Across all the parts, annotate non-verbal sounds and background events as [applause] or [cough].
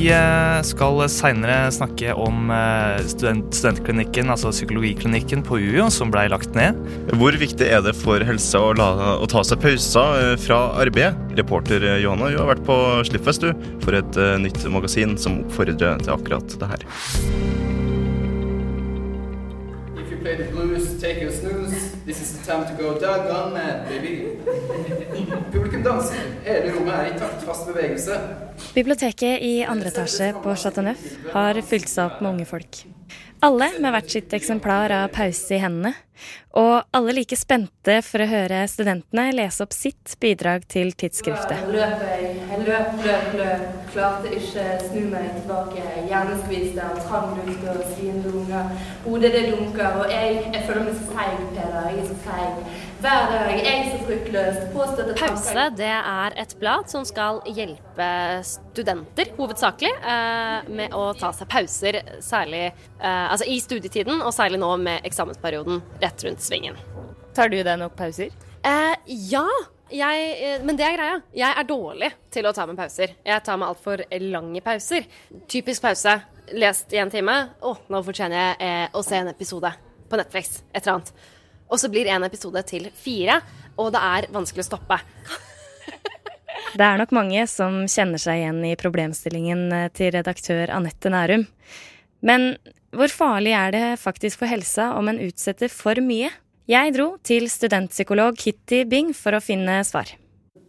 Vi eh, skal seinere snakke om eh, student studentklinikken, altså psykologiklinikken på UiO, som ble lagt ned. Hvor viktig er det for helsa å, la, å ta seg pauser eh, fra arbeid? Reporter Johanna du har vært på Slippfest du, for et nytt magasin som oppfordrer til akkurat det her. If you play the blues, take a snooze. This is the time to go doggone mad, baby. [laughs] Danser. Hele rommet er i takt, fast bevegelse. Biblioteket i andre etasje på Chateau Neuf har fylt seg opp med unge folk. Alle med hvert sitt eksemplar av pause i hendene. Og alle like spente for å høre studentene lese opp sitt bidrag til tidsskriftet. Løp løp, løp. Klarte ikke snu meg tilbake. Hjerneskvist av trang luft og sviende unger. Hodet det dunker, og jeg, jeg føler meg så feig, Peder. Jeg er så feig. Hver dag jeg er så fryktløs. Påstått at Pause det er et blad som skal hjelpe studenter, hovedsakelig, eh, med å ta seg pauser, særlig eh, altså i studietiden, og særlig nå med eksamensperioden rett rundt svingen. Tar du deg nok pauser? Eh, ja, jeg, eh, men det er greia. Jeg er dårlig til å ta med pauser. Jeg tar meg altfor lange pauser. Typisk pause. Lest i en time. Å, nå fortjener jeg eh, å se en episode på Netflix. Et eller annet. Og så blir en episode til fire, og det er vanskelig å stoppe. [laughs] Det er nok mange som kjenner seg igjen i problemstillingen eh, til redaktør Anette Nærum. Men hvor farlig er det faktisk for helsa om en utsetter for mye? Jeg dro til studentpsykolog Kitty Bing for å finne svar.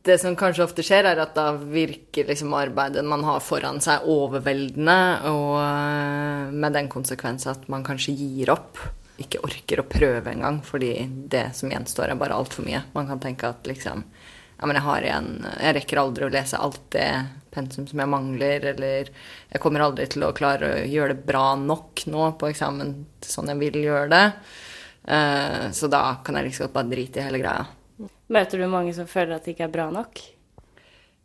Det som kanskje ofte skjer, er at da virker liksom arbeidet man har foran seg, overveldende, og øh, med den konsekvens at man kanskje gir opp. Ikke orker å prøve engang, fordi det som gjenstår, er bare altfor mye. Man kan tenke at liksom Ja, men jeg har igjen Jeg rekker aldri å lese alt det pensum som jeg mangler, eller jeg kommer aldri til å klare å gjøre det bra nok nå på eksamen sånn jeg vil gjøre det. Eh, så da kan jeg liksom bare drite i hele greia. Møter du mange som føler at det ikke er bra nok?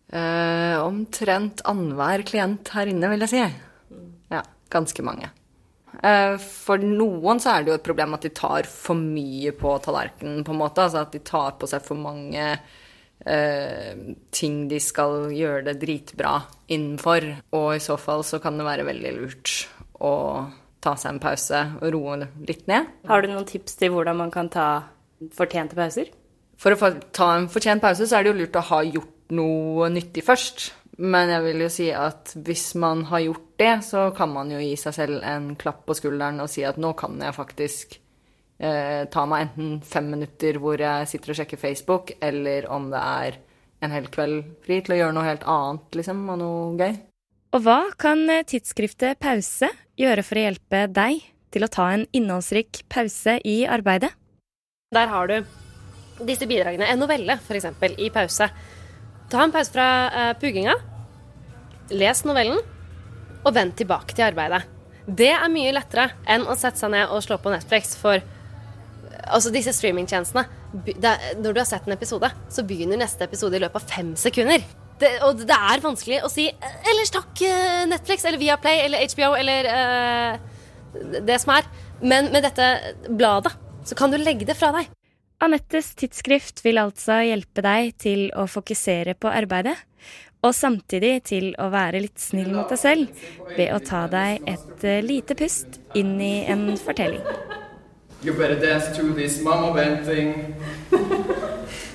Eh, omtrent annenhver klient her inne, vil jeg si. Ja, ganske mange. Eh, for noen så er det jo et problem at de tar for mye på tallerkenen, på en måte. Altså at de tar på seg for mange eh, ting de skal gjøre det dritbra innenfor. Og i så fall så kan det være veldig lurt å ta seg en pause og roe litt ned. Har du noen tips til hvordan man kan ta fortjente pauser? For å ta en fortjent pause, så er det jo lurt å ha gjort noe nyttig først. Men jeg vil jo si at hvis man har gjort det, så kan man jo gi seg selv en klapp på skulderen og si at nå kan jeg faktisk eh, ta meg enten fem minutter hvor jeg sitter og sjekker Facebook, eller om det er en hel kveld fri til å gjøre noe helt annet, liksom, og noe gøy. Og hva kan eh, tidsskriftet Pause gjøre for å hjelpe deg til å ta en innholdsrik pause i arbeidet? Der har du disse bidragene. En novelle, f.eks., i pause. Ta en pause fra uh, pugginga. Les novellen, og vend tilbake til arbeidet. Det er mye lettere enn å sette seg ned og slå på Netflix, for altså disse streamingtjenestene Når du har sett en episode, så begynner neste episode i løpet av fem sekunder. Det, og det er vanskelig å si eh, 'ellers takk, eh, Netflix', eller Viaplay, eller HBO, eller uh, det som er. Men med dette bladet så kan du legge det fra deg. Anettes tidsskrift vil altså hjelpe deg til å fokusere på arbeidet, og samtidig til å være litt snill mot deg selv ved å ta deg et lite pust inn i en fortelling. You better dance to this mamma thing.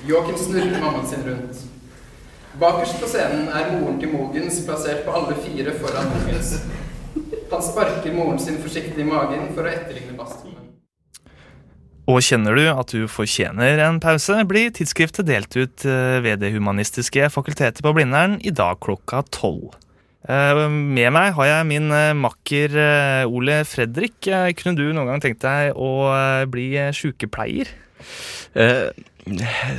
Joakim snurrer mammaen sin rundt. Bakerst på scenen er moren til Mogens plassert på alle fire foran Mogens. Han sparker moren sin forsiktig i magen for å etterligne bastromen. Og kjenner du at du fortjener en pause, blir tidsskriftet delt ut eh, ved Det humanistiske fakultetet på Blindern i dag klokka tolv. Eh, Med meg har jeg min eh, makker Ole Fredrik. Kunne du noen gang tenkt deg å bli sykepleier? Eh,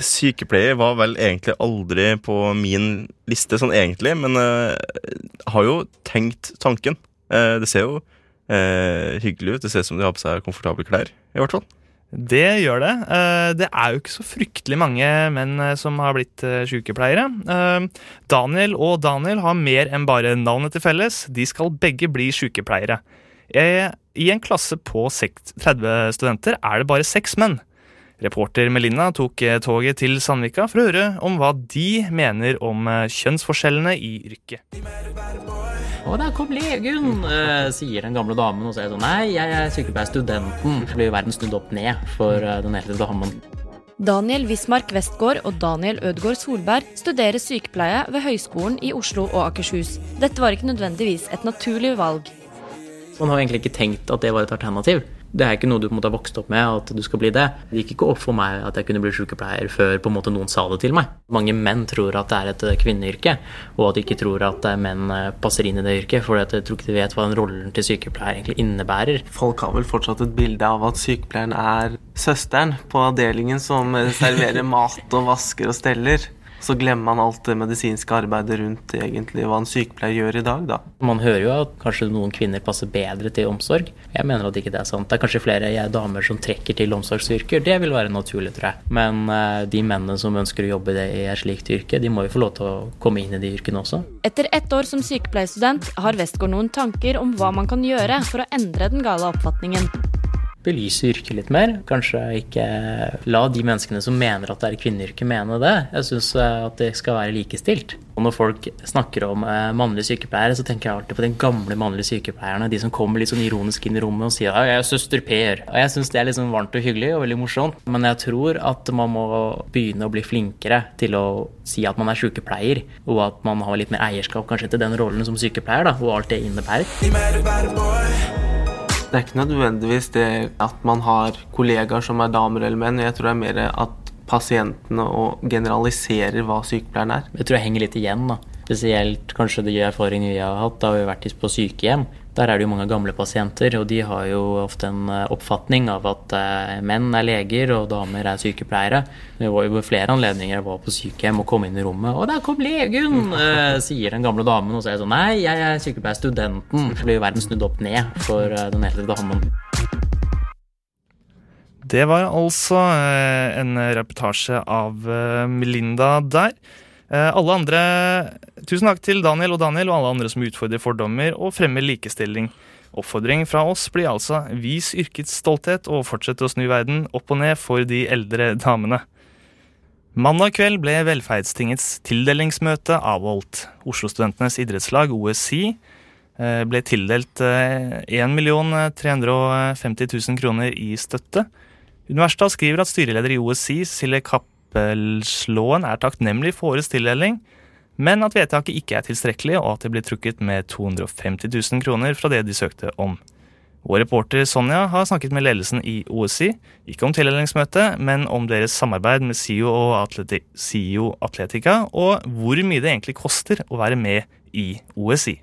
sykepleier var vel egentlig aldri på min liste, sånn egentlig, men uh, har jo tenkt tanken. Uh, det ser jo uh, hyggelig ut. Det ser ut som de har på seg komfortable klær, i hvert fall. Det gjør det. Det er jo ikke så fryktelig mange menn som har blitt sykepleiere. Daniel og Daniel har mer enn bare navnet til felles. De skal begge bli sykepleiere. I en klasse på 30 studenter er det bare seks menn. Reporter Melina tok eh, toget til Sandvika for å høre om hva de mener om eh, kjønnsforskjellene i yrket. Og der kom legen, eh, sier den gamle damen. Og så er sånn Nei, jeg er sykepleierstudenten. Så blir verden snudd opp ned for den eldre damen. Daniel Wismark Westgård og Daniel Ødgaard Solberg studerer sykepleie ved Høgskolen i Oslo og Akershus. Dette var ikke nødvendigvis et naturlig valg. Man har egentlig ikke tenkt at det var et alternativ. Det er ikke noe du på en måte har vokst opp med, at du skal bli det. Det gikk ikke opp for meg at jeg kunne bli sykepleier før på en måte noen sa det til meg. Mange menn tror at det er et eh, kvinneyrke, og at de ikke tror at eh, menn eh, passer inn i det yrket, for jeg tror ikke de vet hva den rollen til sykepleier egentlig innebærer. Folk har vel fortsatt et bilde av at sykepleieren er søsteren på avdelingen som serverer [laughs] mat og vasker og steller. Så glemmer man alt det medisinske arbeidet rundt egentlig hva en sykepleier gjør i dag, da. Man hører jo at kanskje noen kvinner passer bedre til omsorg. Jeg mener at ikke det er sant. Det er kanskje flere jeg, damer som trekker til omsorgsyrker. Det vil være naturlig, tror jeg. Men eh, de mennene som ønsker å jobbe i i et slikt yrke, de må jo få lov til å komme inn i de yrkene også. Etter ett år som sykepleierstudent har Westgård noen tanker om hva man kan gjøre for å endre den gale oppfatningen. Belyse yrket litt mer. Kanskje ikke la de menneskene som mener at det er kvinneyrke, mene det. Jeg syns at det skal være likestilt. Og når folk snakker om eh, mannlige sykepleiere, så tenker jeg alltid på de gamle mannlige sykepleierne. De som kommer litt sånn ironisk inn i rommet og sier jeg er søster Per. Og jeg syns det er sånn varmt og hyggelig og veldig morsomt. Men jeg tror at man må begynne å bli flinkere til å si at man er sykepleier, og at man har litt mer eierskap kanskje til den rollen som sykepleier, da, og alt det innebærer. Det er ikke nødvendigvis det at man har kollegaer som er damer eller menn. Jeg tror det er mer at pasientene og generaliserer hva sykepleieren er. Jeg tror jeg henger litt igjen, da. Spesielt kanskje de erfaringene vi har hatt. Da vi har vært på sykehjem. Der er det jo mange gamle pasienter, og de har jo ofte en eh, oppfatning av at eh, menn er leger og damer er sykepleiere. Det var jo ved flere anledninger jeg var på sykehjem og kom inn i rommet, og der kom legen! [laughs] eh, sier den gamle damen, og så er jeg sånn Nei, jeg er sykepleierstudenten. Så blir jo verden snudd opp ned for den eldre damen. Det var altså en reportasje av Melinda der. Eh, Alle andre, Tusen takk til Daniel og Daniel og alle andre som utfordrer fordommer og fremmer likestilling. Oppfordring fra oss blir altså vis yrkets stolthet og fortsett å snu verden opp og ned for de eldre damene. Mandag kveld ble Velferdstingets tildelingsmøte avholdt. Oslo-studentenes idrettslag, OSI, eh, ble tildelt eh, 1 350 000 kroner i støtte. Universitetet skriver at styreleder i OSI, Silje Kappelslåen, er takknemlig for årets tildeling, men at vedtaket ikke er tilstrekkelig, og at det blir trukket med 250 000 kroner fra det de søkte om. Vår reporter Sonja har snakket med ledelsen i OSI, ikke om tildelingsmøtet, men om deres samarbeid med SIO og Atleti SIO Atletica, og hvor mye det egentlig koster å være med i OSI.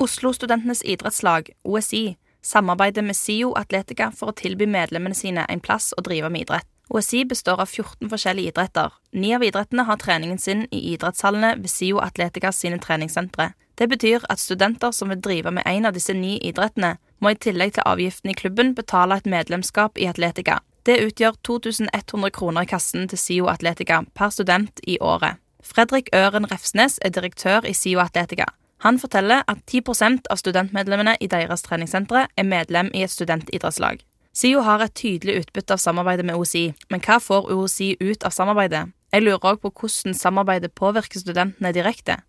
Oslo-studentenes idrettslag, OSI, samarbeider med SIO Atletica for å tilby medlemmene sine en plass å drive med idrett. OSI består av 14 forskjellige idretter. Ni av idrettene har treningen sin i idrettshallene ved SIO Atleticas sine treningssentre. Det betyr at studenter som vil drive med en av disse ni idrettene, må i tillegg til avgiften i klubben betale et medlemskap i Atletica. Det utgjør 2100 kroner i kassen til SIO Atletica per student i året. Fredrik Øren Refsnes er direktør i SIO Atletica. Han forteller at 10% av studentmedlemmene i deres treningssentre er medlem i et studentidrettslag. SIO har et tydelig utbytte av samarbeidet med OSI, men hva får OSI ut av samarbeidet? Jeg lurer òg på hvordan samarbeidet påvirker studentene direkte.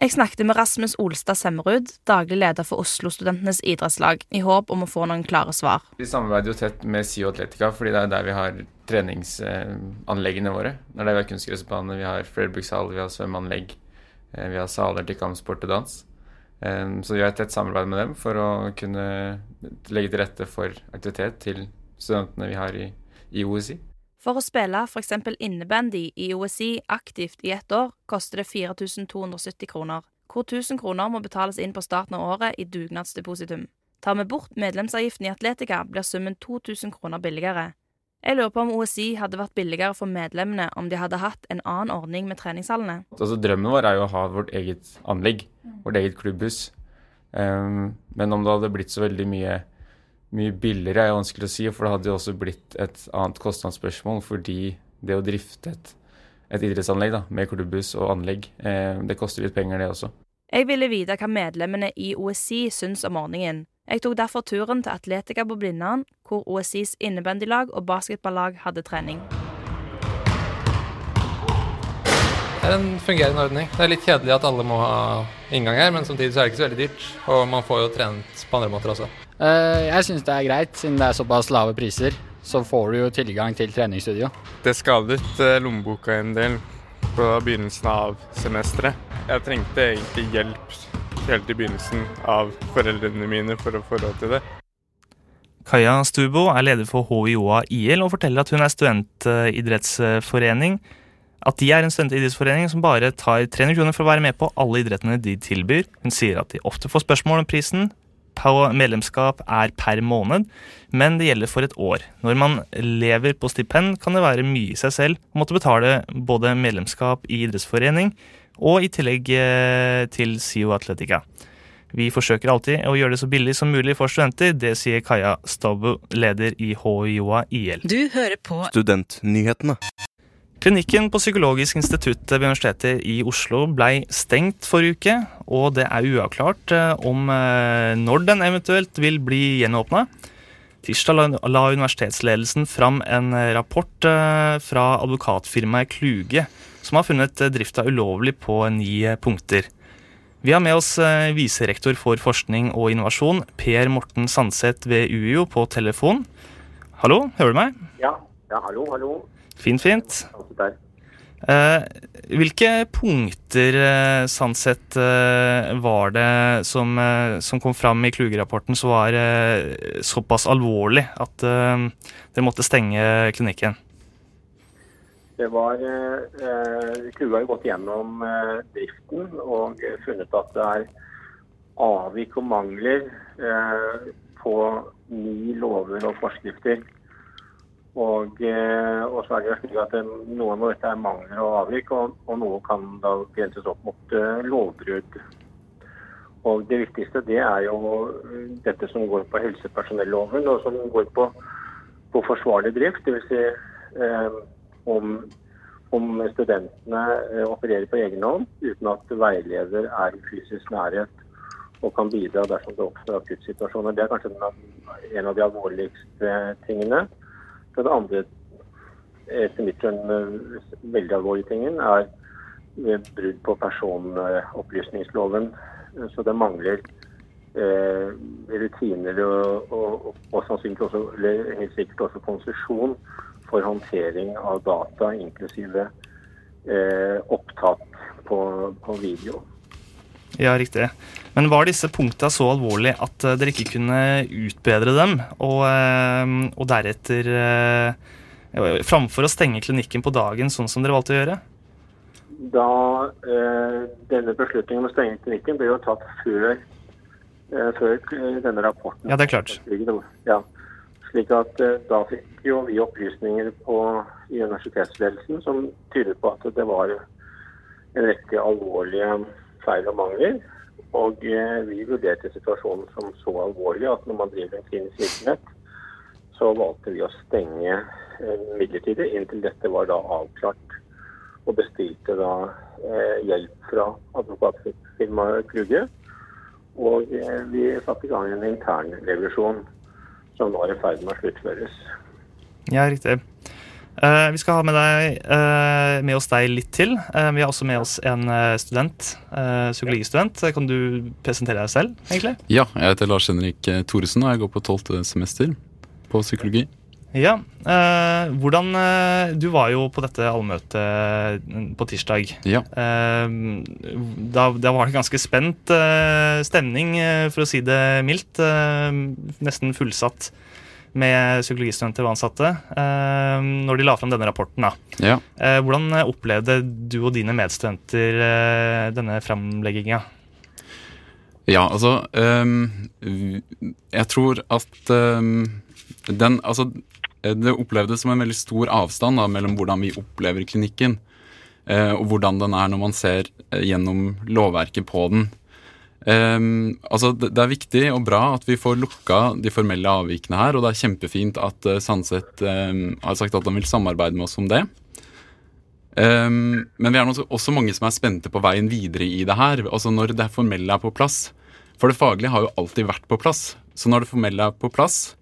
Jeg snakket med Rasmus Olstad Semmerud, daglig leder for Oslo-studentenes idrettslag, i håp om å få noen klare svar. Vi samarbeider jo tett med SIO Atletica, fordi det er der vi har treningsanleggene våre. Det er der vi har kunstgressbane, vi har flerbrukshall, vi har svømmeanlegg, eh, vi har saler til kampsport og dans. Um, Så vi har et tett samarbeid med dem for å kunne legge til rette for aktivitet til studentene vi har i, i OSI. For å spille f.eks. innebandy i OSI aktivt i ett år, koster det 4270 kroner, hvor 1000 kroner må betales inn på starten av året i dugnadsdepositum. Tar vi bort medlemsavgiften i Atletica, blir summen 2000 kroner billigere. Jeg lurer på om OSI hadde vært billigere for medlemmene om de hadde hatt en annen ordning med treningshallene. Altså, drømmen vår er jo å ha vårt eget anlegg, vårt eget klubbhus. Um, men om det hadde blitt så veldig mye, mye billigere, er vanskelig å si, for det hadde jo også blitt et annet kostnadsspørsmål, fordi det å drifte et, et idrettsanlegg da, med klubbhus og anlegg, um, det koster litt penger, det også. Jeg ville vite hva medlemmene i OSI syns om ordningen. Jeg tok derfor turen til Atletica på Blindern, hvor OSIs innebandylag og basketballag hadde trening. Det er en fungerende ordning. Det er litt kjedelig at alle må ha inngang her, men samtidig så er det ikke så veldig dyrt. Og man får jo trent på andre måter også. Eh, jeg syns det er greit, siden det er såpass lave priser. Så får du jo tilgang til treningsstudio. Det skadet eh, lommeboka en del på begynnelsen av semesteret. Jeg trengte egentlig hjelp helt i begynnelsen av foreldrene mine for å få råd til det. Kaja Stubo er leder for HiOA IL og forteller at hun er studentidrettsforening. At de er en studentidrettsforening som bare tar 300 kroner for å være med på alle idrettene de tilbyr. Hun sier at de ofte får spørsmål om prisen medlemskap er per måned, men det gjelder for et år. Når man lever på stipend, kan det være mye i seg selv å måtte betale både medlemskap i idrettsforening og i tillegg eh, til SIO Atletica. Vi forsøker alltid å gjøre det så billig som mulig for studenter. Det sier Kaja Stabu, leder i HiOA IL. Du hører på Studentnyhetene. Klinikken på Psykologisk institutt ved Universitetet i Oslo blei stengt forrige uke, og det er uavklart eh, om eh, når den eventuelt vil bli gjenåpna. Tirsdag la universitetsledelsen fram en rapport fra advokatfirmaet Kluge, som har funnet drifta ulovlig på ni punkter. Vi har med oss viserektor for forskning og innovasjon, Per Morten Sandseth ved UiO, på telefon. Hallo, hører du meg? Ja, ja hallo, hallo. Fint, fint. Eh, hvilke punkter, eh, Sandseth, eh, var det som, eh, som, kom fram i Kluge-rapporten som var eh, såpass alvorlig at eh, dere måtte stenge klinikken? Det var Kluge har gått gjennom driften og funnet at det er avvik og mangler på ni lover og forskrifter. Og, eh, og, så er det slik at Noen av dette er mangler og avvik, og, og noe kan da grenses opp mot lovbrudd. Og Det viktigste det er jo dette som går på helsepersonelloven, og som går på, på forsvarlig drift. Dvs. Si, eh, om, om studentene eh, opererer på egen hånd uten at veileder er i fysisk nærhet og kan bidra dersom det oppstår akuttsituasjoner. Det er kanskje en av de alvorligste tingene. Den andre, etter mitt skjønn, veldig alvorlige tingen, er brudd på personopplysningsloven. Så det mangler eh, rutiner og, og, og, sannsynligvis også, helt sikkert også konsesjon for håndtering av data, inklusive eh, opptak på, på video. Ja, riktig. Men var disse punktene så alvorlige at eh, dere ikke kunne utbedre dem, og, eh, og deretter eh, Framfor å stenge klinikken på dagen, sånn som dere valgte å gjøre? Da eh, denne beslutningen om å stenge klinikken ble jo tatt før, eh, før denne rapporten. Ja, det er klart. Ja, slik at eh, Da fikk jo vi opplysninger på, i universitetsledelsen som tydet på at det var en rekke alvorlige feil og mangler. Og eh, vi vurderte situasjonen som så alvorlig at når man driver en klinisk virksomhet, så valgte vi å stenge eh, midlertidig inntil dette var da avklart. Og bestilte da eh, hjelp fra advokatfirmaet Kluge. Og vi satte i gang en intern revisjon som nå er i ferd med å sluttføres. Ja, riktig. Uh, vi skal ha med, deg, uh, med oss deg litt til. Uh, vi har også med oss en student, psykologistudent. Kan du presentere deg selv, egentlig? Ja, jeg heter Lars Henrik Thoresen, og jeg går på tolvte semester på psykologi. Ja, hvordan Du var jo på dette allmøtet på tirsdag. Ja. Da, da, var det ganske spent stemning, for å si det mildt. nesten fullsatt med psykologistudenter og ansatte eh, når de la fram denne rapporten. Da. Ja. Eh, hvordan opplevde du og dine medstudenter eh, denne framlegginga? Ja, altså Jeg tror at den Altså, det opplevdes som en veldig stor avstand da, mellom hvordan vi opplever klinikken, uh, og hvordan den er når man ser gjennom lovverket på den. Um, altså det, det, er viktig og bra at vi får lukka de formelle avvikene her, og det er kjempefint at uh, Sandseth um, har sagt at han vil samarbeide med oss om det. Um, men vi er også mange som er spente på veien videre i det her. Altså når det formelle er på plass. For det faglige har jo alltid vært på plass. Så når det formelle er på plass,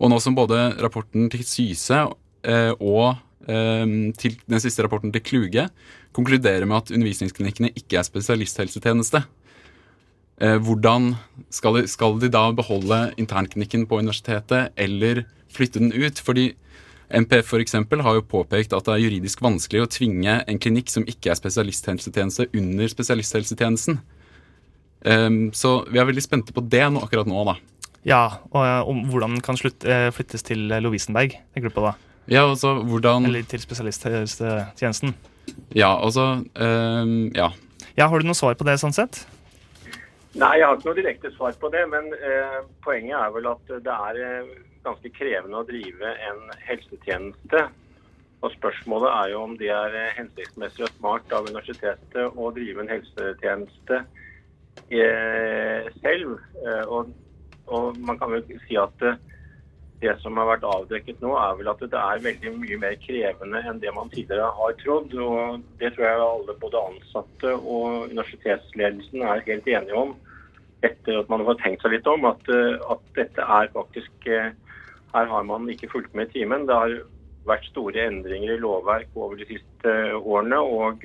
og nå som både rapporten til Syse uh, og til den siste rapporten til Kluge konkluderer med at undervisningsklinikkene ikke er spesialisthelsetjeneste, Eh, hvordan skal de, skal de, da beholde internklinikken på universitetet eller flytte den ut? Fordi MPF eksempel, har jo påpekt at det er juridisk vanskelig å tvinge en klinikk som ikke er spesialisthelsetjeneste, under spesialisthelsetjenesten. Så vi er veldig spente på det nå, akkurat nå, da. Ja, og eh, om hvordan den kan slutt, flyttes til Lovisenberg, tenker du på da? Ja, altså hvordan... Eller til spesialisthelsetjenesten. Ja, altså um, Ja. Ja, Har du noe svar på det, sånn sett? Nei, jeg har ikke noe direkte svar på det. Men eh, poenget er vel at det er eh, ganske krevende å drive en helsetjeneste. Og spørsmålet er jo om det er eh, hensiktsmessig og smart av universitetet å drive en helsetjeneste eh, selv. Eh, og, og, man kan vel si at eh, det som har vært avdekket nå, er vel at det er veldig mye mer krevende enn det man tidligere har trodd. og Det tror jeg alle både ansatte og universitetsledelsen er helt enige om etter at man har tenkt seg litt om. At, eh, at dette er faktisk eh, Her har man ikke fulgt med i timen. Det har vært store endringer i lovverk over de siste årene. og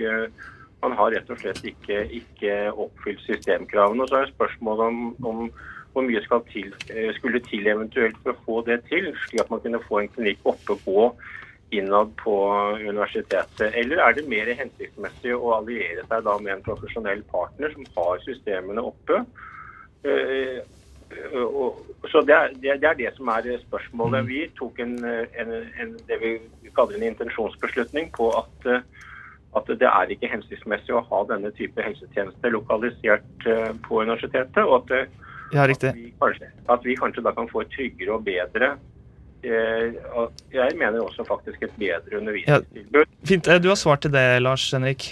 man har rett og slett ikke, ikke oppfylt systemkravene. Og så er spørsmålet om, om hvor mye til, eh, skulle til eventuelt for å få det til, slik at man kunne få en klinikk oppe på innad på universitetet? Eller er det mer hensiktsmessig å alliere seg da med en profesjonell partner som har systemene oppe? Eh, så det er, det er det som er spørsmålet. Vi tok en, en, en, det vi kaller en intensjonsbeslutning på at, at det er ikke hensiktsmessig å ha denne type helsetjeneste lokalisert eh, på universitetet. og at ja, riktig. At vi, kanskje, at vi kanskje da kan få et tryggere og bedre eh, Jeg mener også faktisk et bedre undervisningstilbud. Ja, fint. Eh, du har svart til det, Lars Henrik.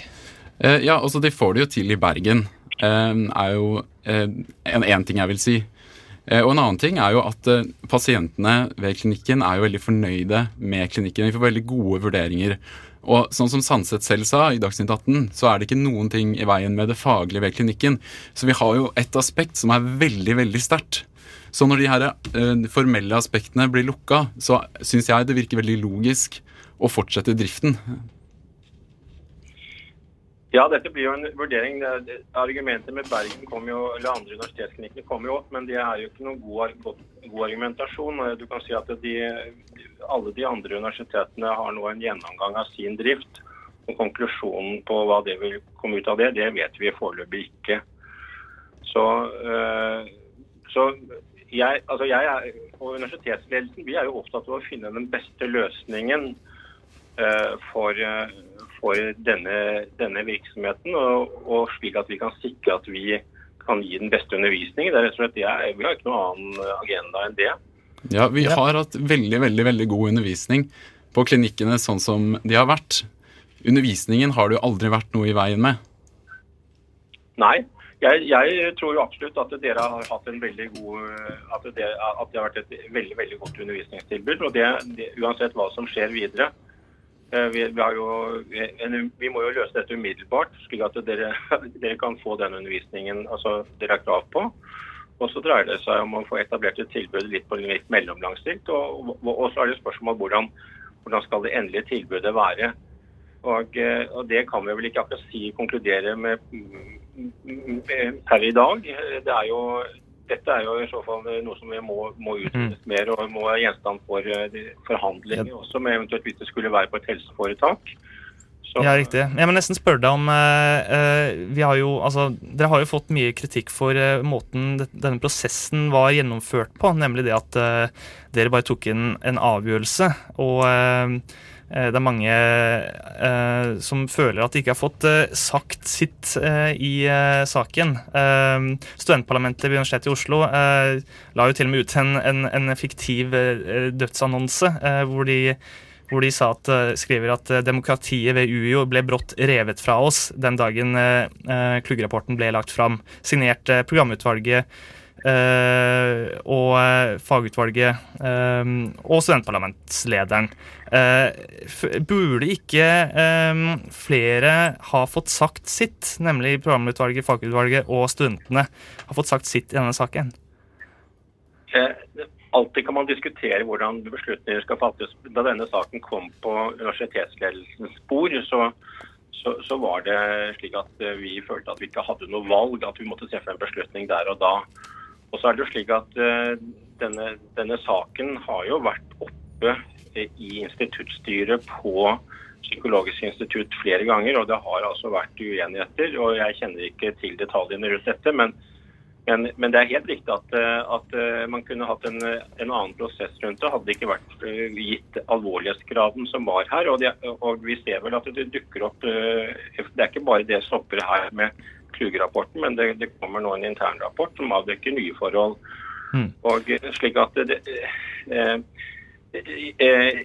Eh, ja, altså de får det jo til i Bergen. Eh, er jo eh, en, en ting jeg vil si. Eh, og en annen ting er jo at pasientene ved klinikken er jo veldig fornøyde med klinikken. Vi får veldig gode vurderinger. Og sånn som Sandseth selv sa i Dagsnytt 18, så er det ikke noen ting i veien med det faglige ved klinikken. Så vi har jo et aspekt som er veldig, veldig sterkt. Så når de her uh, formelle aspektene blir lukka, så syns jeg det virker veldig logisk å fortsette driften. Ja, dette blir jo en vurdering. Argumentet med Bergen kom jo, eller andre universitetsklinikker kommer jo opp, men det er jo ikke noen god, god, god, argumentasjon. Du kan si at de, alle de andre universitetene har nå en gjennomgang av sin drift. Og konklusjonen på hva det vil komme ut av det, det vet vi foreløpig ikke. Så, øh, så jeg, altså jeg og universitetsledelsen vi er jo opptatt av å finne den beste løsningen øh, for øh, for denne, denne virksomheten, og, og, slik at vi kan sikre at vi kan gi den beste undervisningen. Det er rett og slett, jeg, Vi har ikke noen annen agenda enn det. Ja, Vi har hatt veldig veldig, veldig god undervisning på klinikkene sånn som de har vært. Undervisningen har det jo aldri vært noe i veien med. Nei, jeg, jeg, tror jo absolutt at dere har hatt en veldig god at det, at det har vært et veldig veldig godt undervisningstilbud. og det, det, Uansett hva som skjer videre, vi, vi, jo, vi, må jo løse dette umiddelbart, slik at dere, [laughs] dere, kan få den undervisningen altså dere har krav på. Og så dreier det seg om å få etablert et tilbud litt på litt mellomlang sikt. Og, og, og, så er det spørsmål hvordan, hvordan skal det endelige tilbudet være. Og, eh, og, det kan vi vel ikke akkurat si konkludere med per i dag. Det er jo dette er jo i så fall noe som vi må, må utredes mm. mer og må være gjenstand for uh, forhandlinger ja. også, med eventuelt hvis det skulle være på et helseforetak. Så. Ja, riktig. Jeg må nesten spørre deg om eh, vi har jo, altså, Dere har jo fått mye kritikk for eh, måten denne prosessen var gjennomført på, nemlig det at dere bare tok inn en avgjørelse. og Eh, det er mange eh, som føler at de ikke har fått eh, sagt sitt eh, i eh, saken. Eh, studentparlamentet ved Universitetet i Oslo la jo til og med ut en, en, en fiktiv dødsannonse hvor de hvor de at, eh, skriver at eh, demokratiet ved UiO ble brått revet fra oss den dagen eh, eh, ble lagt fram. Signert eh, programutvalget eh, og eh, fagutvalget eh, og studentparlamentslederen. Eh, burde ikke flere ha fått sagt sitt, nemlig programutvalget, fagutvalget og studentene, ha fått sagt sitt i denne saken? Alltid kan man diskutere hvordan beslutninger skal fattes. Da denne saken kom på universitetsledelsens bord, så, så, så var det slik at vi følte at vi ikke hadde noe valg, at vi måtte se for en beslutning der og da. Og så er det jo slik at eh, denne, denne saken har jo vært oppe eh, i instituttstyret på Psykologisk institutt flere ganger, og det har altså vært uenigheter. og Jeg kjenner ikke til detaljene rundt dette, men men, men det er helt riktig at, eh, at man kunne hatt en, en annen prosess rundt det. Hadde det ikke vært gitt alvorlighetsgraden som var her. Og, det, og vi ser vel at det dukker opp Det er ikke bare det som stopper her med Kluge-rapporten, men det, det kommer nå en internrapport som avdekker nye forhold. Og eh, slik at det, eh, eh,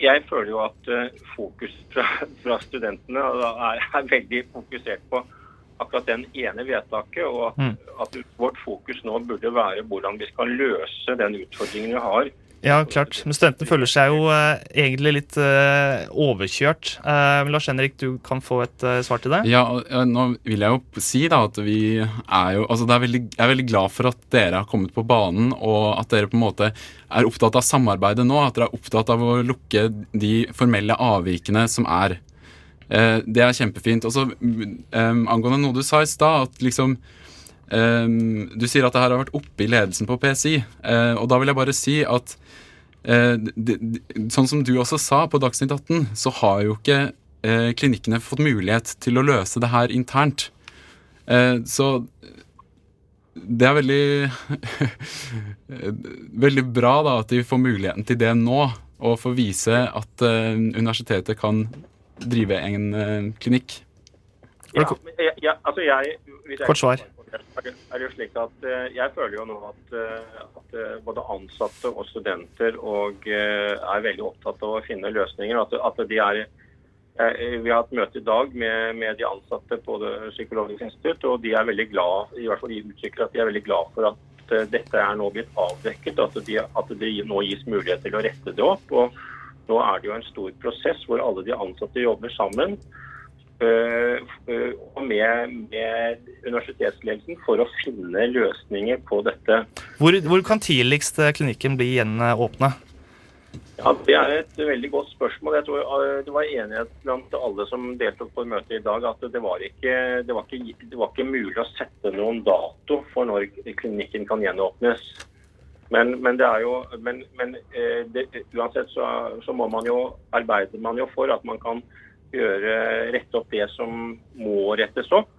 Jeg føler jo at eh, fokus fra, fra studentene er, er veldig fokusert på akkurat den ene vedtaket, og at, at vårt fokus nå burde være hvordan vi skal løse den utfordringen vi har. Ja, klart. Men studentene føler seg jo eh, egentlig litt eh, overkjørt. Eh, Lars Henrik, du kan få et eh, svar til det? Ja, og, ja, nå vil jeg jo si da at vi er jo altså er veldig, Jeg er veldig glad for at dere har kommet på banen, og at dere på en måte er opptatt av samarbeidet nå. At dere er opptatt av å lukke de formelle avvikene som er. Eh, det er kjempefint. Og så eh, angående noe du sa i stad, at liksom eh, Du sier at det her har vært oppe i ledelsen på PSI, Uh, og da vil jeg bare si at uh, de, de, Sånn som du også sa på Dagsnytt 18, så har jo ikke uh, klinikkene fått mulighet til å løse det her internt. Eh, så det er veldig [laughs] Veldig bra da at de får muligheten til det nå, og får vise at eh, universitetet kan drive en eh, klinikk. Ja, jeg, jeg, altså jeg, jeg Kort svar. Er jo slik at eh, Jeg føler jo nå at, eh, at eh, både ansatte og studenter og er veldig opptatt av å finne løsninger. At, at er Vi har hatt møte i dag med, med de ansatte på det psykologiske institutt, og de er veldig glad, i hvert fall de uttrykker at de er veldig glad for at dette er nå blitt avdekket, at de, at det nå gis mulighet til å rette det opp. og Nå er det jo en stor prosess hvor alle de ansatte jobber sammen. Øh, øh, og med, med universitetsledelsen for å finne løsninger på dette. Hvor, hvor kan tidligst eh, klinikken bli igjen eh, åpne? Ja, Det er et veldig godt spørsmål. Jeg tror Det var enighet blant alle som deltok på møtet i dag at det var ikke, det var ikke, det var ikke mulig å sette noen dato for når klinikken kan gjenåpnes. Men, men det er jo, men, men eh, det, uansett så, så må man jo arbeide man jo for at man kan gjøre, rette opp det som må rettes opp.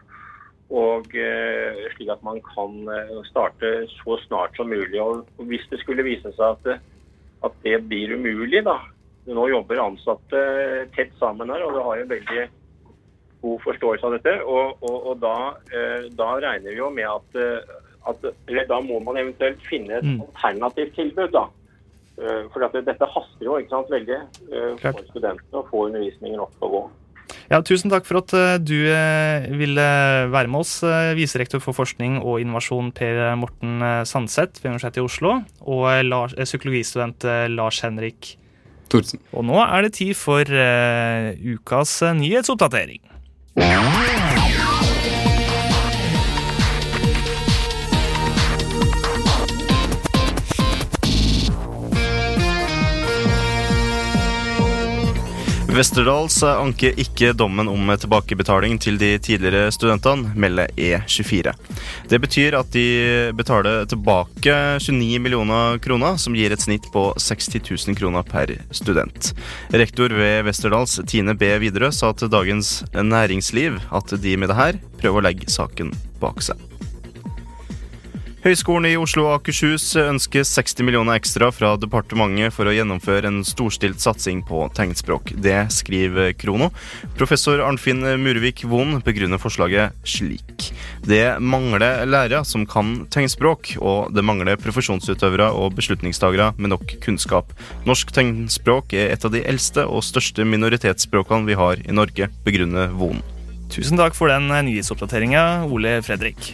Og eh, slik at man kan eh, starte så snart som mulig. Og hvis det skulle vise seg at at det blir umulig, da. Nå jobber ansatte tett sammen her, og det har en veldig god forståelse av dette. Og, og, og da, eh, da regner vi jo med at, at eller da må man eventuelt finne et Mm. alternativt tilbud, da. Eh, For at dette haster jo ikke sant, veldig eh, Klart. for studentene å få undervisningen opp og gå. Ja, tusen takk for at eh, du ville være med oss, viserektor for forskning og innovasjon Per Morten Sandseth ved Universitetet i Oslo, og Lars, psykologistudent Lars Henrik Thorsen. Og nå er det tid for ukas nyhetsoppdatering. Westerdals anker ikke dommen om tilbakebetaling til de tidligere studentene, melder E24. Det betyr at de betaler tilbake 29 millioner kroner, som gir et snitt på 60 000 kroner per student. Rektor ved Westerdals, Tine B. Widerøe, sa til Dagens Næringsliv at de med det her prøver å legge saken bak seg. Høgskolen i Oslo og Akershus ønsker 60 millioner ekstra fra departementet for å gjennomføre en storstilt satsing på tegnspråk. Det skriver Krono. Professor Arnfinn Murvik Von begrunner forslaget slik. Det mangler lærere som kan tegnspråk, og det mangler profesjonsutøvere og beslutningstagere med nok kunnskap. Norsk tegnspråk er et av de eldste og største minoritetsspråkene vi har i Norge, begrunner Von. Tusen takk for den nyhetsoppdateringa, Ole Fredrik.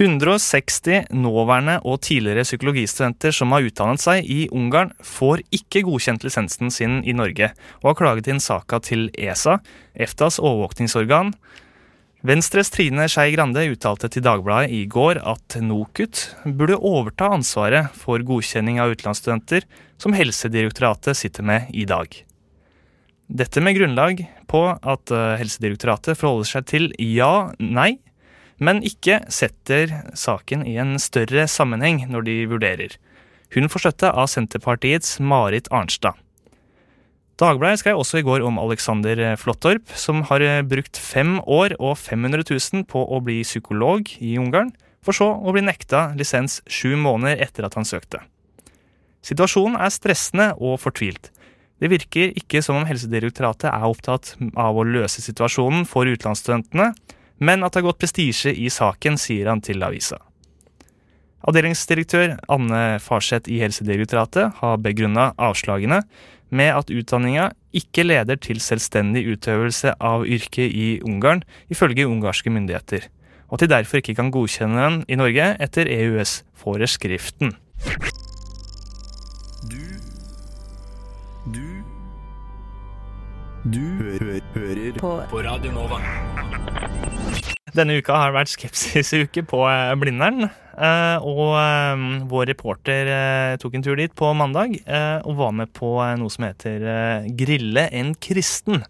160 nåværende og tidligere psykologistudenter som har utdannet seg i Ungarn, får ikke godkjent lisensen sin i Norge, og har klaget inn saka til ESA, EFTAs overvåkningsorgan. Venstres Trine Skei Grande uttalte til Dagbladet i går at NOKUT burde overta ansvaret for godkjenning av utenlandsstudenter, som Helsedirektoratet sitter med i dag. Dette med grunnlag på at eh, Helsedirektoratet forholder seg til ja, nei, men ikke setter saken i en større sammenheng når de vurderer. Hun får støtte av Senterpartiets Marit Arnstad. Dagbladet skrev også i går om Alexander Flåttorp, som har brukt fem år og 500 000 på å bli psykolog i Ungarn, for så å bli nekta lisens sju måneder etter at han søkte. Situasjonen er stressende og fortvilt. Det virker ikke som om Helsedirektoratet er opptatt av å løse situasjonen for utenlandsstudentene, men at det har gått prestisje i saken, sier han til avisa. Avdelingsdirektør Anne Farseth i Helsedirektoratet har begrunna avslagene med at utdanninga ikke leder til selvstendig utøvelse av yrket i Ungarn, ifølge ungarske myndigheter, og at de derfor ikke kan godkjenne den i Norge etter EØS-foreskriften. Du hø hører på. på Radio Nova. Denne uka har vært skepsisuke på eh, Blindern. eh, Og eh, vår reporter tok en tur dit på mandag og var med på noe som heter Grille en kristen.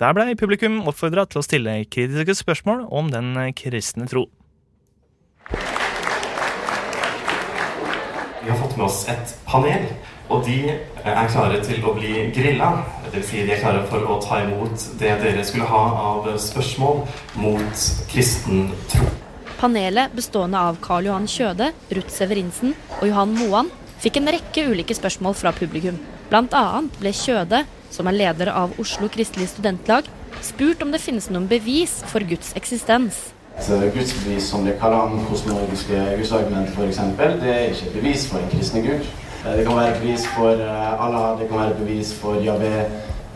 Der ble publikum oppfordra til å stille kritiske spørsmål om den kristne tro. Vi har fått med oss et panel, og de er klare til å bli grilla. Det vil si de er klare for å ta imot det dere skulle ha av spørsmål mot kristen tro. Panelet bestående av Karl Johan Kjøde, Ruth Severinsen og Johan Moan fikk en rekke ulike spørsmål fra publikum. Annet ble Kjøde, som er leder av Oslo Kristelig Studentlag, spurt om det finnes noen bevis for Guds eksistens. Et gudsbevis som det kaller han kosmologiske gudsargument f.eks., det er ikke et bevis for en kristne gud. Eh, Det kan være bevis for eh, Allah, det kan være bevis for Javé.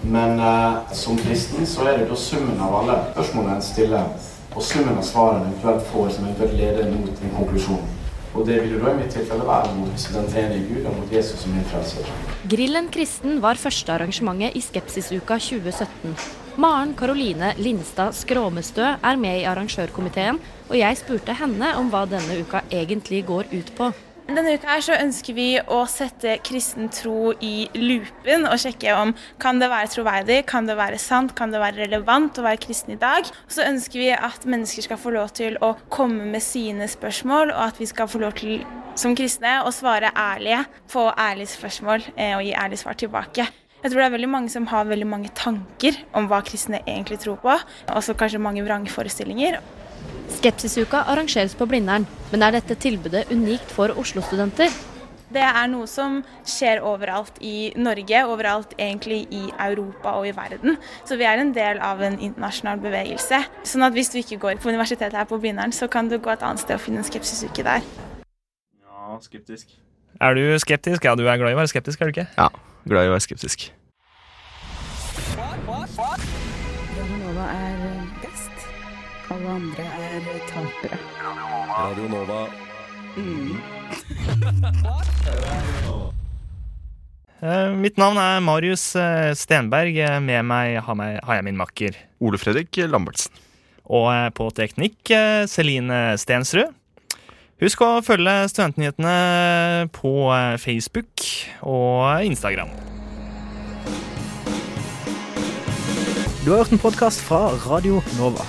Men eh, som kristen så er det da summen av alle spørsmålene en stiller, og summen av svarene en eventuelt får, som eventuelt leder mot en konklusjon. Og det vil jo da i mitt tilfelle være mot den tredje Gud og mot Jesus som min frelser. Grillen kristen var første arrangementet i Skepsisuka 2017. Maren Karoline Lindstad Skråmestø er med i arrangørkomiteen, og jeg spurte henne om hva denne uka egentlig går ut på. Denne uka her så ønsker vi å sette kristen tro i loopen og sjekke om kan det være troverdig, kan det være sant, kan det være relevant å være kristen i dag. Så ønsker vi at mennesker skal få lov til å komme med sine spørsmål, og at vi skal få lov til som kristne å svare ærlige på ærlige spørsmål eh, og gi ærlige svar tilbake. Jeg tror det er veldig mange som har veldig mange tanker om hva kristne egentlig tror på, og også kanskje mange vrangforestillinger. Skepsisuka arrangeres på Blindern, men er dette tilbudet unikt for Oslo-studenter? Det er noe som skjer overalt i Norge, overalt egentlig i Europa og i verden. Så vi er en del av en internasjonal bevegelse. Sånn at hvis du ikke går på universitetet her på Blindern, så kan du gå et annet sted og finne en skepsisuke der. Ja, skeptisk. Er du skeptisk? Ja, du er glad i å være skeptisk, er du ikke? Ja, glad i å være skeptisk. Nova er best. Alle andre er tapere. Radio Nova. [laughs] Eh, Mitt navn er Marius eh, Stenberg. Eh, Med meg har, meg har jeg min makker. Ole Fredrik Lambertsen. Og på teknikk Celine Stensrud. Husk å følge Studentnyhetene på Facebook og Instagram. Du har hørt en podkast fra Radio Nova.